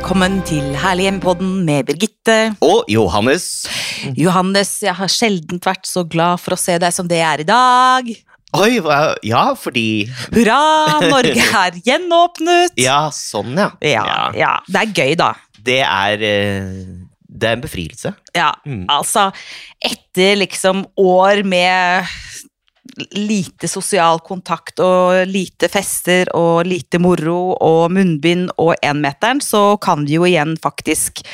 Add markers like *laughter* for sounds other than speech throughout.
Velkommen til Herlig hjemme-podden med Birgitte. Og Johannes. Johannes, jeg har sjelden vært så glad for å se deg som det er i dag. Oi, hva- ja, fordi Hurra, Norge er *laughs* gjenåpnet! Ja, sånn, ja. Ja, ja, det er gøy, da. Det er eh, Det er en befrielse. Ja, Mm. altså Etter liksom år med lite sosial kontakt og lite fester og lite moro og munnbind og énmeteren, så kan vi jo igjen faktisk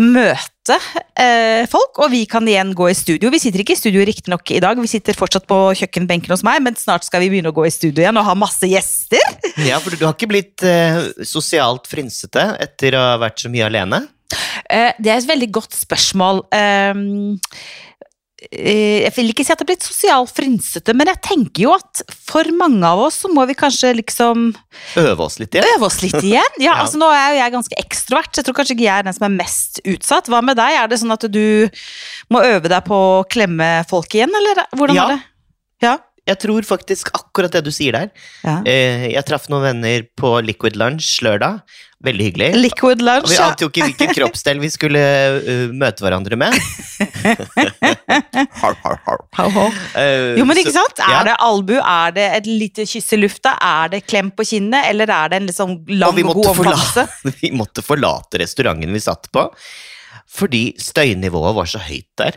møte eh, folk, og vi kan igjen gå i studio. Vi sitter ikke i studio riktignok i dag, vi sitter fortsatt på kjøkkenbenken hos meg, men snart skal vi begynne å gå i studio igjen og ha masse gjester. *laughs* Ja, for du har ikke blitt eh, sosialt frynsete etter å ha vært så mye alene? Eh, det er et veldig godt spørsmål. Eh, jeg vil ikke si at det er blitt sosialt frynsete, men jeg tenker jo at for mange av oss så må vi kanskje liksom Øve oss litt igjen? øve oss litt igjen. Ja, *laughs* Ja. altså Nå er jo jeg ganske ekstrovert, så jeg tror kanskje ikke jeg er den som er mest utsatt. Hva med deg? Er det sånn at du må øve deg på å klemme folk igjen, eller hvordan Ja. er det? Ja. Jeg tror faktisk akkurat det du sier der. ja. Eh, jeg traff noen venner på Liquid Lunch lørdag. Veldig hyggelig. Liquid Og lunch. vi ja. ante jo ikke hvilken *laughs* kroppsdel vi skulle uh, møte hverandre med. har, har, har. Ho, ho. Uh, Jo, men ikke så- sant? Er ja. det albu, er det et lite kyss i lufta, er det klem på kinnet, eller er det en litt sånn lang Og vi og god omfavnelse? *laughs* vi måtte forlate restauranten vi satt på, fordi støynivået var så høyt der.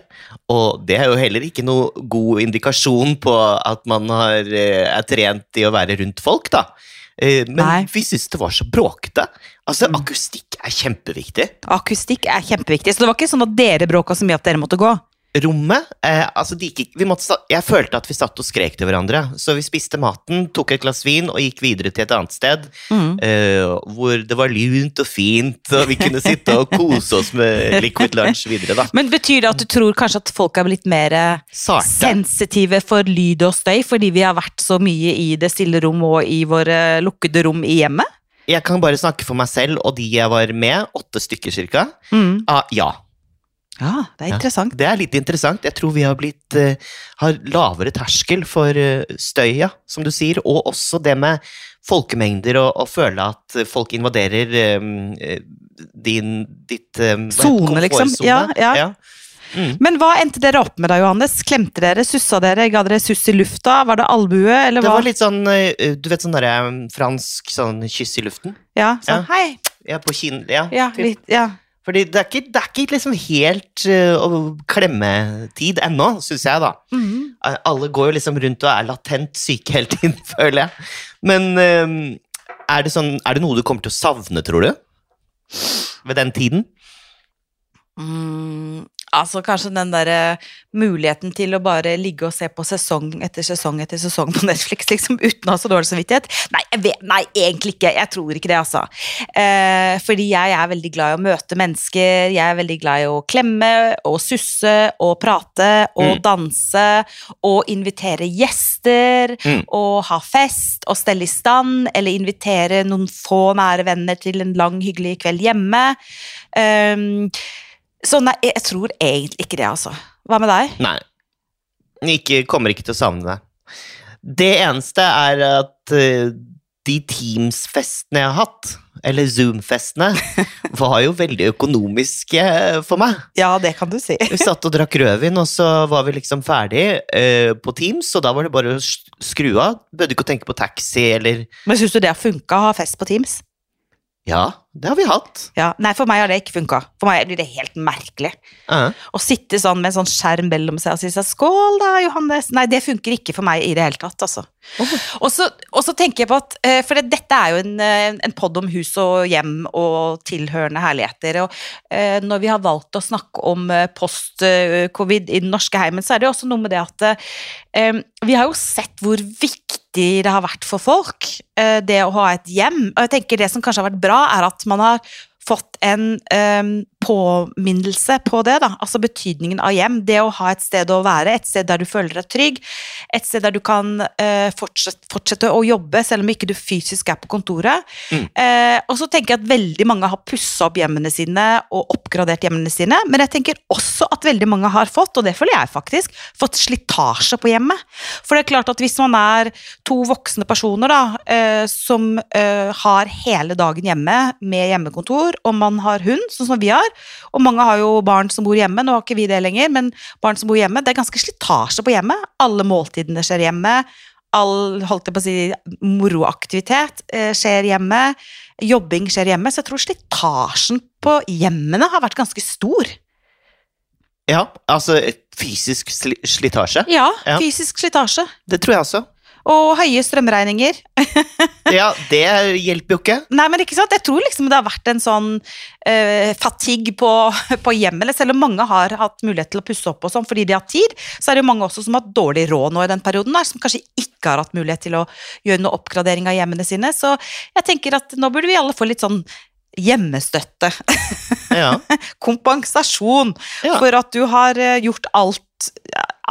Og det er jo heller ikke noe god indikasjon på at man har, eh, er trent i å være rundt folk, da. Eh, Men Nei. vi syntes det var så bråkete. Altså, Mm. akustikk er kjempeviktig. Akustikk er kjempeviktig, så det var ikke sånn at dere bråka så mye at dere måtte gå. Rommet eh, altså gikk, vi måtte, Jeg følte at vi satt og skrek til hverandre. Så vi spiste maten, tok et glass vin og gikk videre til et annet sted. Mm. eh, hvor det var lunt og fint, og vi kunne sitte og kose oss med liquid lunch videre. da Men betyr det at du tror kanskje at folk er blitt mer eh, Sarte. sensitive for lyd og støy, fordi vi har vært så mye i det stille rom og i våre lukkede rom i hjemmet? Jeg kan bare snakke for meg selv og de jeg var med, åtte stykker cirka. Mm. Ah, ja, Ja, det er Ja. interessant. det er litt interessant. Jeg tror vi har blitt uh, har lavere terskel for uh, støya, som du sier. Og også det med folkemengder og, og føle at folk invaderer um, din, ditt um, Sone, liksom. komfortzone. Ja, ja. Mm. Men hva endte dere opp med da, Johannes? Klemte dere, sussa dere, ga dere suss i lufta? Var det albue, eller Det var litt sånn, eh, du vet sånn derre eh, fransk sånn kyss i luften? Ja, sånn, Ja. hei. Ja, på kinn, ja. Ja, litt, ja. Fordi det er ikke, det er ikke liksom helt uh, å klemmetid ennå, syns jeg, da. Mm -hmm. Alle går jo liksom rundt og er latent syke hele tiden, *laughs* føler jeg. Men eh, er, det sånn, er det noe du kommer til å savne, tror du? Ved den tiden? Mm, altså kanskje den derre muligheten til å bare ligge og se på sesong etter sesong etter sesong på *laughs* Netflix liksom uten å ha så dårlig samvittighet. Nei, jeg vet, nei, egentlig ikke. Jeg tror ikke det, altså. Eh, fordi jeg er veldig glad i å møte mennesker. Jeg er veldig glad i å klemme og susse og prate og Mm. danse og invitere gjester Mm. og ha fest og stelle i stand eller invitere noen få nære venner til en lang, hyggelig kveld hjemme. Um, så nei, jeg tror egentlig ikke det, altså. Hva med deg? Nei. Ikke, kommer ikke til å savne deg. Det eneste er at uh, de Teams-festene jeg har hatt, eller Zoom-festene, *laughs* var jo veldig økonomiske for meg. Ja, det kan du si. Vi satt og drakk rødvin, og så var vi liksom ferdig uh, på Teams, og da var det bare å skru av. Bødde ikke å tenke på taxi eller Men syns du det har funka å ha fest på Teams? Ja, det har vi hatt. Ja, Nei, for meg har det ikke funka. For meg blir det helt merkelig. Ja. Å sitte sånn med en sånn skjerm mellom seg og si seg, 'skål da, Johannes'. Nei, det funker ikke for meg i det hele tatt, altså. Og så, og så tenker jeg på at eh, For det, dette er jo en, eh, en pod om hus og hjem og tilhørende herligheter. Og eh, når vi har valgt å snakke om post-covid i den norske heimen, så er det jo også noe med det at vi har jo sett hvor viktig det har vært for folk, eh, det å ha et hjem. Og jeg tenker det som kanskje har vært bra, er at man har fått en eh, påminnelse på det, da. Altså betydningen av hjem. Det å ha et sted å være, et sted der du føler deg trygg. Et sted der du kan eh, fortsette, fortsette å jobbe, selv om ikke du fysisk er på kontoret. Mm. Eh, og så tenker jeg at veldig mange har pussa opp hjemmene sine og oppgradert hjemmene sine. Men jeg tenker også at veldig mange har fått, og det føler jeg faktisk, fått slitasje på hjemmet. For det er klart at hvis man er to voksne personer da, eh, som eh, har hele dagen hjemme med hjemmekontor, og man har hund, sånn som vi har, og mange har jo barn som bor hjemme, nå har ikke vi det lenger, men barn som bor hjemme, det er ganske slitasje på hjemmet. Alle måltidene skjer hjemme. All holdt jeg på å si, moroaktivitet eh, skjer hjemme. Jobbing skjer hjemme. Så jeg tror slitasjen på hjemmene har vært ganske stor. Ja, altså fysisk sli slitasje. Ja, Ja. fysisk slitasje. Det tror jeg også. Og høye strømregninger. *laughs* Ja, det hjelper jo ikke. Nei, men ikke sant? Jeg tror liksom det har vært en sånn uh, fatigue på, på hjemmet. Selv om mange har hatt mulighet til å pusse opp og sånn fordi de har tid, så er det jo mange også som har hatt dårlig råd nå i den perioden, der, som kanskje ikke har hatt mulighet til å gjøre noe oppgradering av hjemmene sine. Så jeg tenker at nå burde vi alle få litt sånn hjemmestøtte. Ja. *laughs* Kompensasjon Ja. for at du har eh, gjort alt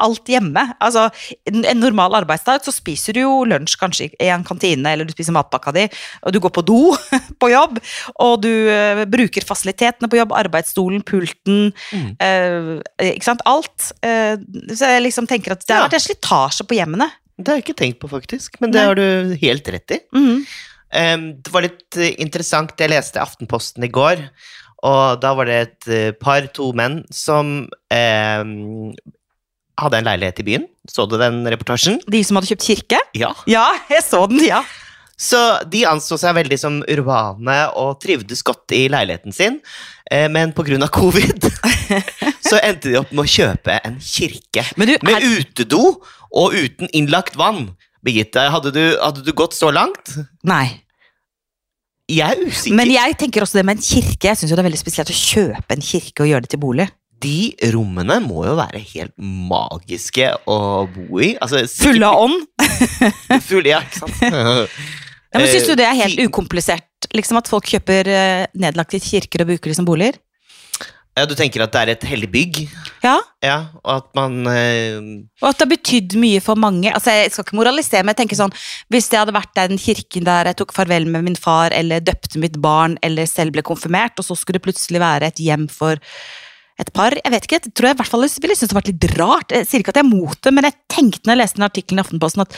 alt hjemme. Altså, en normal arbeidsdag så spiser du jo lunsj kanskje i en kantine, eller du spiser matpakka di, og du går på do *laughs* på jobb, og du uh, bruker fasilitetene på jobb, arbeidsstolen, pulten, Mm. uh, ikke sant, alt. Uh, så jeg liksom tenker at det har vært en slitasje på hjemmene. Det har jeg ikke tenkt på, faktisk. Men det Nei. har du helt rett i. Mm. Um, det var litt eh, interessant, jeg leste Aftenposten i går, og da var det et eh, par, to menn, som em, hadde en leilighet i byen. Så du den reportasjen? De som hadde kjøpt kirke? Ja. Ja, jeg så den, ja. Så de anså seg veldig som urbane og trivdes godt i leiligheten sin, eh, men pga. covid *laughs* så endte de opp med å kjøpe en kirke Men du, med er, utedo og uten innlagt vann. Birgitte, hadde du, hadde du gått så langt? nei. Jeg er usikker. Men jeg tenker også det med en kirke. Jeg syns det er veldig spesielt å kjøpe en kirke og gjøre det til bolig. De rommene må jo være helt magiske å bo i. Altså, Fulle av ånd. *laughs* Full, ja, ikke sant? *laughs* Ja, men Syns du det er helt ukomplisert? Liksom At folk kjøper eh, nedlagte kirker og bruker de som boliger? Ja, du tenker at det er et hellig bygg? Ja, Ja, og at man eh, og at det har betydd mye for mange. Altså Jeg skal ikke moralisere, men jeg tenker sånn Hvis det hadde vært den kirken der jeg tok farvel med min far, eller døpte mitt barn, eller selv ble konfirmert, og så skulle det plutselig være et hjem for et par Jeg vet ikke, jeg tror jeg i hvert fall ville syntes det var litt rart. Jeg sier ikke at jeg er mot det, men jeg tenkte når jeg leste den artikkelen i Aftenposten at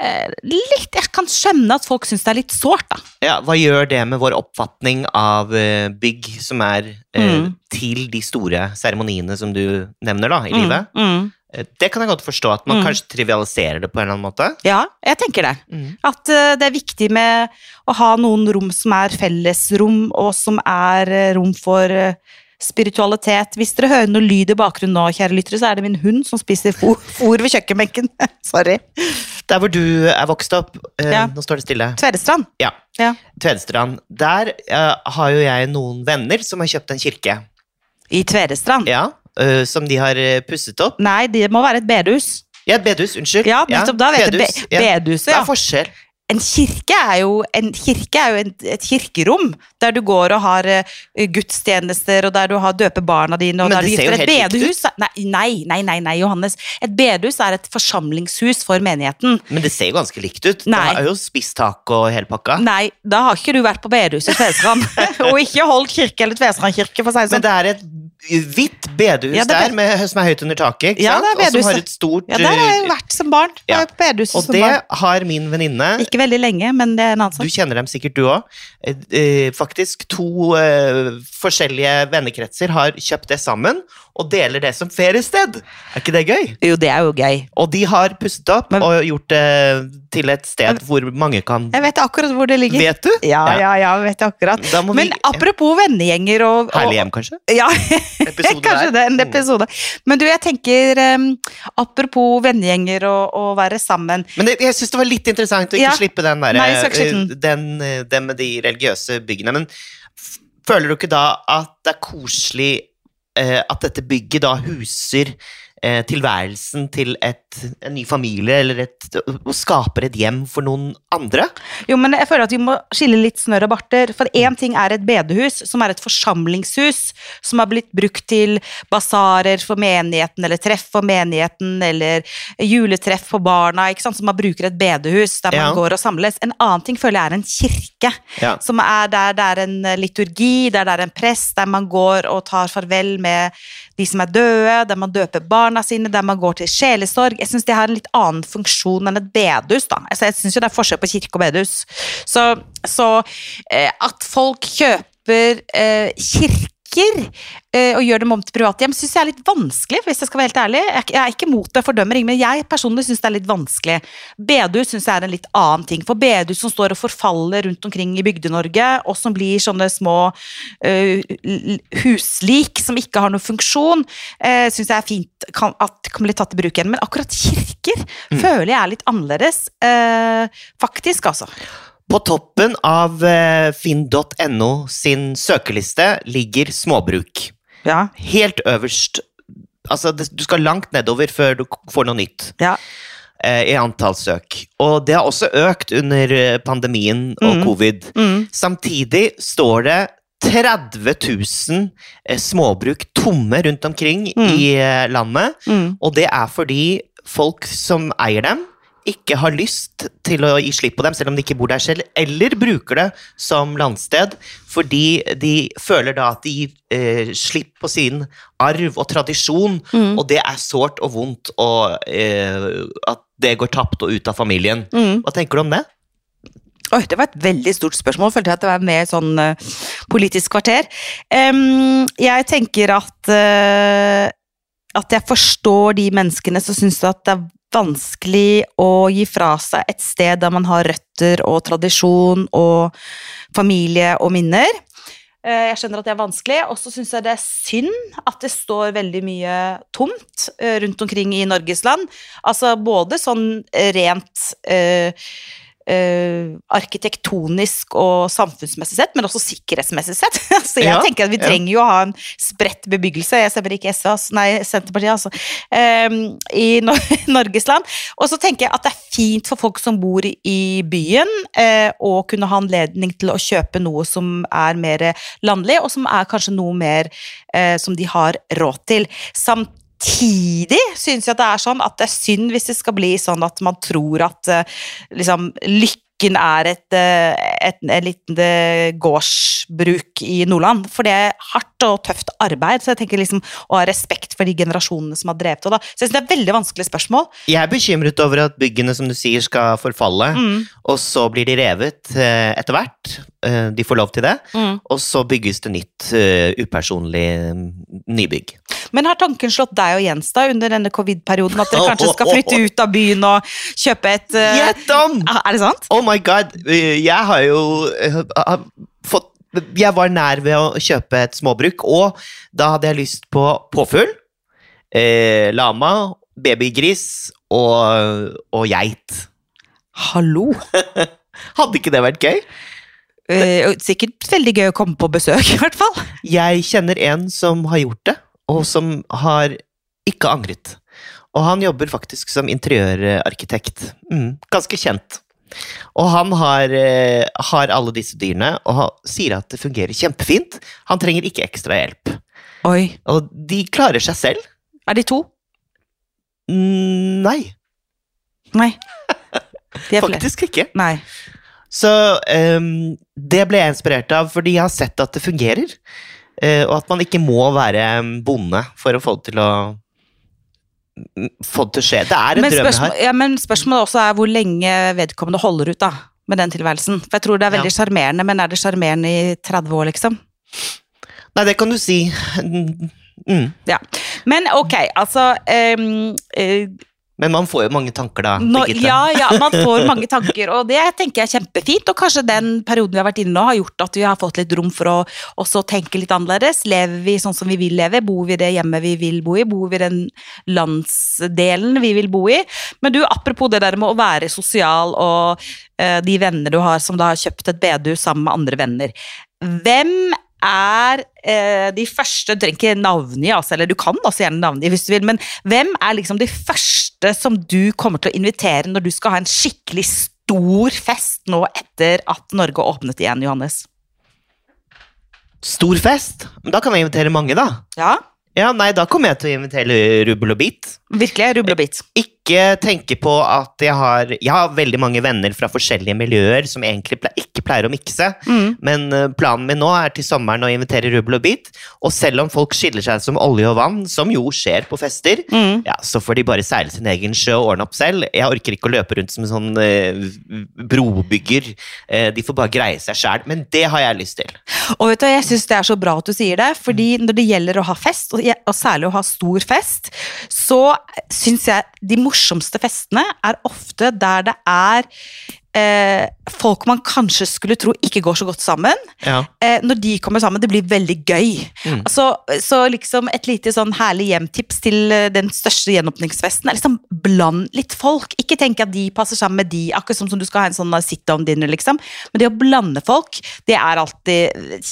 eh, litt, jeg kan skjønne at folk syns det er litt sårt, da. Ja, hva gjør det med vår oppfatning av eh, bygg som er eh, Mm. til de store seremoniene som du nevner da, i livet? Mm, mm. Eh, Det kan jeg godt forstå, at man Mm. kanskje trivialiserer det på en eller annen måte. Ja, jeg tenker det. Mm. At eh, det er viktig med å ha noen rom som er fellesrom, og som er eh, rom for spiritualitet. Hvis dere hører noe lyd i bakgrunnen nå, kjære lyttere, så er det min hund som spiser fôr, fôr ved kjøkkenbenken. *laughs* Sorry. Der hvor du er vokst opp, eh, Ja. nå står det stille, Tvedestrand. Ja. Ja. Tvedestrand, der eh, har jo jeg noen venner som har kjøpt en kirke. I Tvedestrand. Ja, eh, som de har eh, pusset opp. Nei, det må være et bedehus. Ja, et bedehus, unnskyld. Ja, nettopp da vet bedehus, ja. bedehuset, ja. er forskjell? En kirke er jo, en kirke er jo en, et kirkerom, der du går og har uh, gudstjenester, og der du har døper barna dine, og Men der du det ser jo. Et helt likt bedehus er- nei, nei, nei, nei, nei, Johannes. Et bedehus er et forsamlingshus for menigheten. Men det ser jo ganske likt ut. Nei. Det er jo spisstak og hele pakka. Nei, da har ikke du vært på bedehuset i Tvedestrand. *laughs* og ikke holdt kirke eller Tvedestrand kirke, for å si det Men sånn. det er et hvitt bedehus Ja, er der, med, som er høyt under taket, Ja, og som har et stort Ja, der har jeg eh, vært som barn. Ja. Bedehuset Og som det barn. har min venninne Ikke veldig lenge, men det er en annen sak. Du kjenner dem sikkert, du òg. Faktisk to eh, forskjellige vennekretser har kjøpt det sammen og deler det som feriested. Er ikke det gøy? Jo, det er jo gøy. Og de har pusset opp Men- og gjort det til et sted hvor mange kan Jeg vet akkurat hvor det ligger. Vet du? Ja, ja, ja, vet akkurat. Men vi apropos vennegjenger og, og Herlig hjem, kanskje? Ja, *laughs* *laughs* Episode kanskje der. det, en Mm. episode. Men du, jeg tenker um, Apropos vennegjenger og, og være sammen. Men det, jeg syns det var litt interessant å ikke Ja. slippe den der, Nei, jeg ikke slippe eh, den, eh, den med de religiøse byggene. Men føler du ikke da at det er koselig eh, at dette bygget da huser eh, tilværelsen til et en ny familie, eller et, og skaper et hjem for noen andre. Jo, men jeg føler at vi må skille litt snørr og barter. For én ting er et bedehus, som er et forsamlingshus, som har blitt brukt til basarer for menigheten, eller treff for menigheten, eller juletreff for barna, ikke sant? som man bruker et bedehus der man Ja. går og samles. En annen ting føler jeg er en kirke, Ja. som er der det er en liturgi, der det er en prest, der man går og tar farvel med de som er døde, der man døper barna sine, der man går til sjelesorg. Jeg syns de har en litt annen funksjon enn et bedehus. da. Altså, jeg syns jo det er forskjell på kirke og bedehus. Så, så eh, at folk kjøper eh, kirker eh, og gjør dem om til privathjem, syns jeg er litt vanskelig, hvis jeg skal være helt ærlig. Jeg, er ikke- mot det, fordømmer ingen, men jeg personlig syns det er litt vanskelig. Bedehus syns jeg er en litt annen ting. For bedehus som står og forfaller rundt omkring i Bygde-Norge, og som blir sånne små uh, huslik som ikke har noen funksjon, uh, syns jeg er fint kan, at kan bli tatt i bruk igjen. Men akkurat kirker føler jeg er litt annerledes, uh, faktisk, altså. På toppen av eh, finn.no sin søkeliste ligger småbruk. Ja. Helt øverst. Altså, du skal langt nedover før du får noe nytt ja. eh, i antall søk. Og det har også økt under eh, pandemien og Mm. covid. Mm. Samtidig står det 30 000 eh, småbruk tomme rundt omkring Mm. i landet. Mm. Og det er fordi folk som eier dem, ikke har lyst til å gi slipp på dem, selv om de ikke bor der selv, eller bruker det som landsted, fordi de føler da at de gir eh, slipp på sin arv og tradisjon, Mm. og det er sårt og vondt og eh, at det går tapt og ut av familien. Mm. Hva tenker du om det? Oi, det var et veldig stort spørsmål. Følte jeg at det var med i sånn uh, politisk kvarter. Um, jeg tenker at uh, at jeg forstår de menneskene som syns at det er vanskelig å gi fra seg et sted der man har røtter og tradisjon og familie og minner. Eh, Jeg skjønner at det er vanskelig, og så syns jeg det er synd at det står veldig mye tomt eh, rundt omkring i Norges land. Altså både sånn rent eh, eh, arkitektonisk og samfunnsmessig sett, men også sikkerhetsmessig sett. *laughs* Så jeg Ja, tenker at vi ja. trenger jo å ha en spredt bebyggelse, jeg stemmer ikke altså, nei, Senterpartiet, altså, Uh, i Nor *laughs* Norges land. Og så tenker jeg at det er fint for folk som bor i, byen, uh, å kunne ha anledning til å kjøpe noe som er mer landlig, og som er kanskje noe mer eh, som de har råd til. Samtidig syns jeg at det er sånn at det er synd hvis det skal bli sånn at man tror at eh, liksom, lykken er et, et, et, et lite gårdsbruk i Nordland. For det er hardt og tøft arbeid, så jeg tenker liksom å ha respekt for de generasjonene som har drevet det. Så jeg synes det er veldig vanskelig spørsmål. Jeg er bekymret over at byggene som du sier skal forfalle, Mm, og så blir de revet eh, etter hvert. Eh, de får lov til det. mm. Og så bygges det nytt, eh, upersonlig mm, nybygg. Men har tanken slått deg og Jens da under denne covid-perioden at dere kanskje skal flytte *laughs* ut av byen og kjøpe et Gjett om! Er det sant? Oh my god! Jeg har jo Jeg var nær ved å kjøpe et småbruk, og da hadde jeg lyst på påfugl, eh, lama, babygris og, og geit. Hallo! *laughs* Hadde ikke det vært gøy? Eh, sikkert veldig gøy å komme på besøk, *laughs* i hvert fall. Jeg kjenner en som har gjort det, og som har ikke angret. Og han jobber faktisk som interiørarkitekt. Mm, ganske kjent. Og han har, eh, har alle disse dyrene, og han sier at det fungerer kjempefint. Han trenger ikke ekstra hjelp. Oi. Og de klarer seg selv. Er de to? Mm, nei, Nei. *laughs* De er faktisk ikke. Nei. Så um, det ble jeg inspirert av, fordi jeg har sett at det fungerer. Uh, og at man ikke må være bonde for å få det til å få det til å skje. Det er en drøm her. ja, men spørsmålet også er hvor lenge vedkommende holder ut da, med den tilværelsen. For jeg tror det er veldig sjarmerende, men er det sjarmerende i 30 år, liksom? Nei, det kan du si. Mm. Ja. Men ok, altså um, eh, Men man får jo mange tanker da. Nå, Birgitte. ja, ja, man får mange tanker, og det tenker jeg er kjempefint. Og kanskje den perioden vi har vært inne nå, har gjort at vi har fått litt rom for å også tenke litt annerledes. Lever vi sånn som vi vil leve? Bor vi det hjemmet vi vil bo i? Bor vi den landsdelen vi vil bo i? Men du, apropos det der med å være sosial og uh, de venner du har som da har kjøpt et bedehus sammen med andre venner. Hvem er eh, de første Du trenger ikke navngi, altså, eller du kan også gjerne navngi hvis du vil, men hvem er liksom de første som du kommer til å invitere når du skal ha en skikkelig stor fest nå etter at Norge åpnet igjen, Johannes? Stor fest? Da kan vi invitere mange, da. Ja, Ja, nei, da kommer jeg til å invitere Rubbel og Bit. virkelig. Rubbel og bit. Ikke tenke på at jeg har Jeg har veldig mange venner fra forskjellige miljøer som egentlig ple ikke pleier å mikse. Mm. Men eh, planen min nå er til sommeren å invitere Rubbel og Bit. Og selv om folk skiller seg som olje og vann, som jo skjer på fester, Mm. ja, så får de bare seile sin egen sjø og ordne opp selv. Jeg orker ikke å løpe rundt som en sånn eh, brobygger. Eh, de får bare greie seg sjæl. Men det har jeg lyst til. Og vet du, jeg syns det er så bra at du sier det, fordi når det gjelder å ha fest, og, særlig å ha stor fest, så syns jeg de morsomste festene er ofte der det er eh, folk man kanskje skulle tro ikke går så godt sammen. Ja. Eh, når de kommer sammen, det blir veldig gøy. Mm. Altså, så liksom et lite sånn herlig hjemtips til eh, den største gjenåpningsfesten er liksom bland litt folk. Ikke tenk at de passer sammen med de, akkurat som, som du skal ha en sånn sit-down-dinner, liksom. Men det å blande folk, det er alltid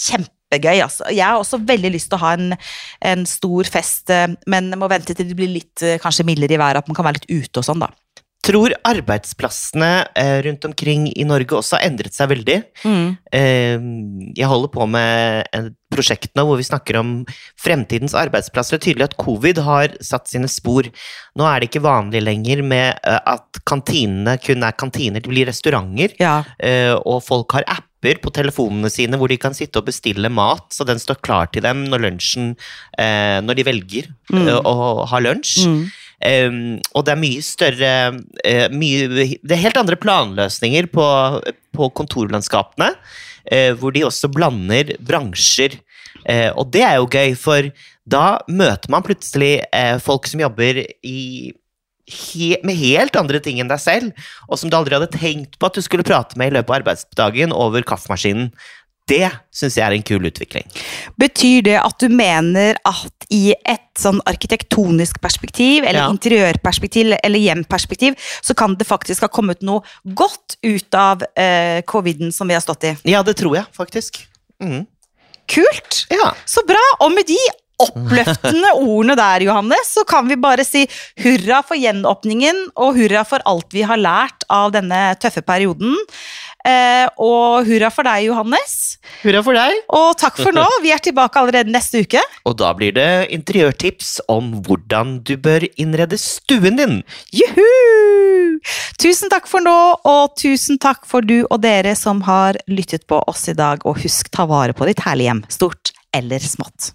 kjempegøy. Altså. Jeg har også veldig lyst til å ha en, en stor fest, eh, men må vente til det blir litt eh, kanskje mildere i været, at man kan være litt ute og sånn, da. Tror arbeidsplassene eh, rundt omkring i Norge også har endret seg veldig. Mm. Jeg holder på med et prosjekt nå hvor vi snakker om fremtidens arbeidsplasser. Det er tydelig at covid har satt sine spor. Nå er det ikke vanlig lenger med at kantinene kun er kantiner, de blir restauranter. Ja. Og folk har apper på telefonene sine hvor de kan sitte og bestille mat, så den står klar til dem når lunsjen eh, Når de velger Mm. eh, å ha lunsj. Mm. Um, og det er mye større uh, mye, Det er helt andre planløsninger på, på kontorlandskapene, uh, hvor de også blander bransjer. Uh, og det er jo gøy, for da møter man plutselig folk som jobber i he, med helt andre ting enn deg selv, og som du aldri hadde tenkt på at du skulle prate med i løpet av arbeidsdagen over kaffemaskinen. Det syns jeg er en kul utvikling. Betyr det at du mener at i et sånn arkitektonisk perspektiv, eller Ja. interiørperspektiv, eller hjemperspektiv, så kan det faktisk ha kommet noe godt ut av eh, coviden som vi har stått i? Ja, det tror jeg faktisk. Mm. Kult! Ja. Så bra! Og med de oppløftende ordene der, Johannes, så kan vi bare si hurra for gjenåpningen, og hurra for alt vi har lært av denne tøffe perioden. Eh, og hurra for deg, Johannes. Hurra for deg! Og takk for nå. Vi er tilbake allerede neste uke. Og da blir det interiørtips om hvordan du bør innrede stuen din. Juhu! Tusen takk for nå, og tusen takk for du og dere som har lyttet på oss i dag. Og husk, ta vare på ditt herlige hjem, stort eller smått.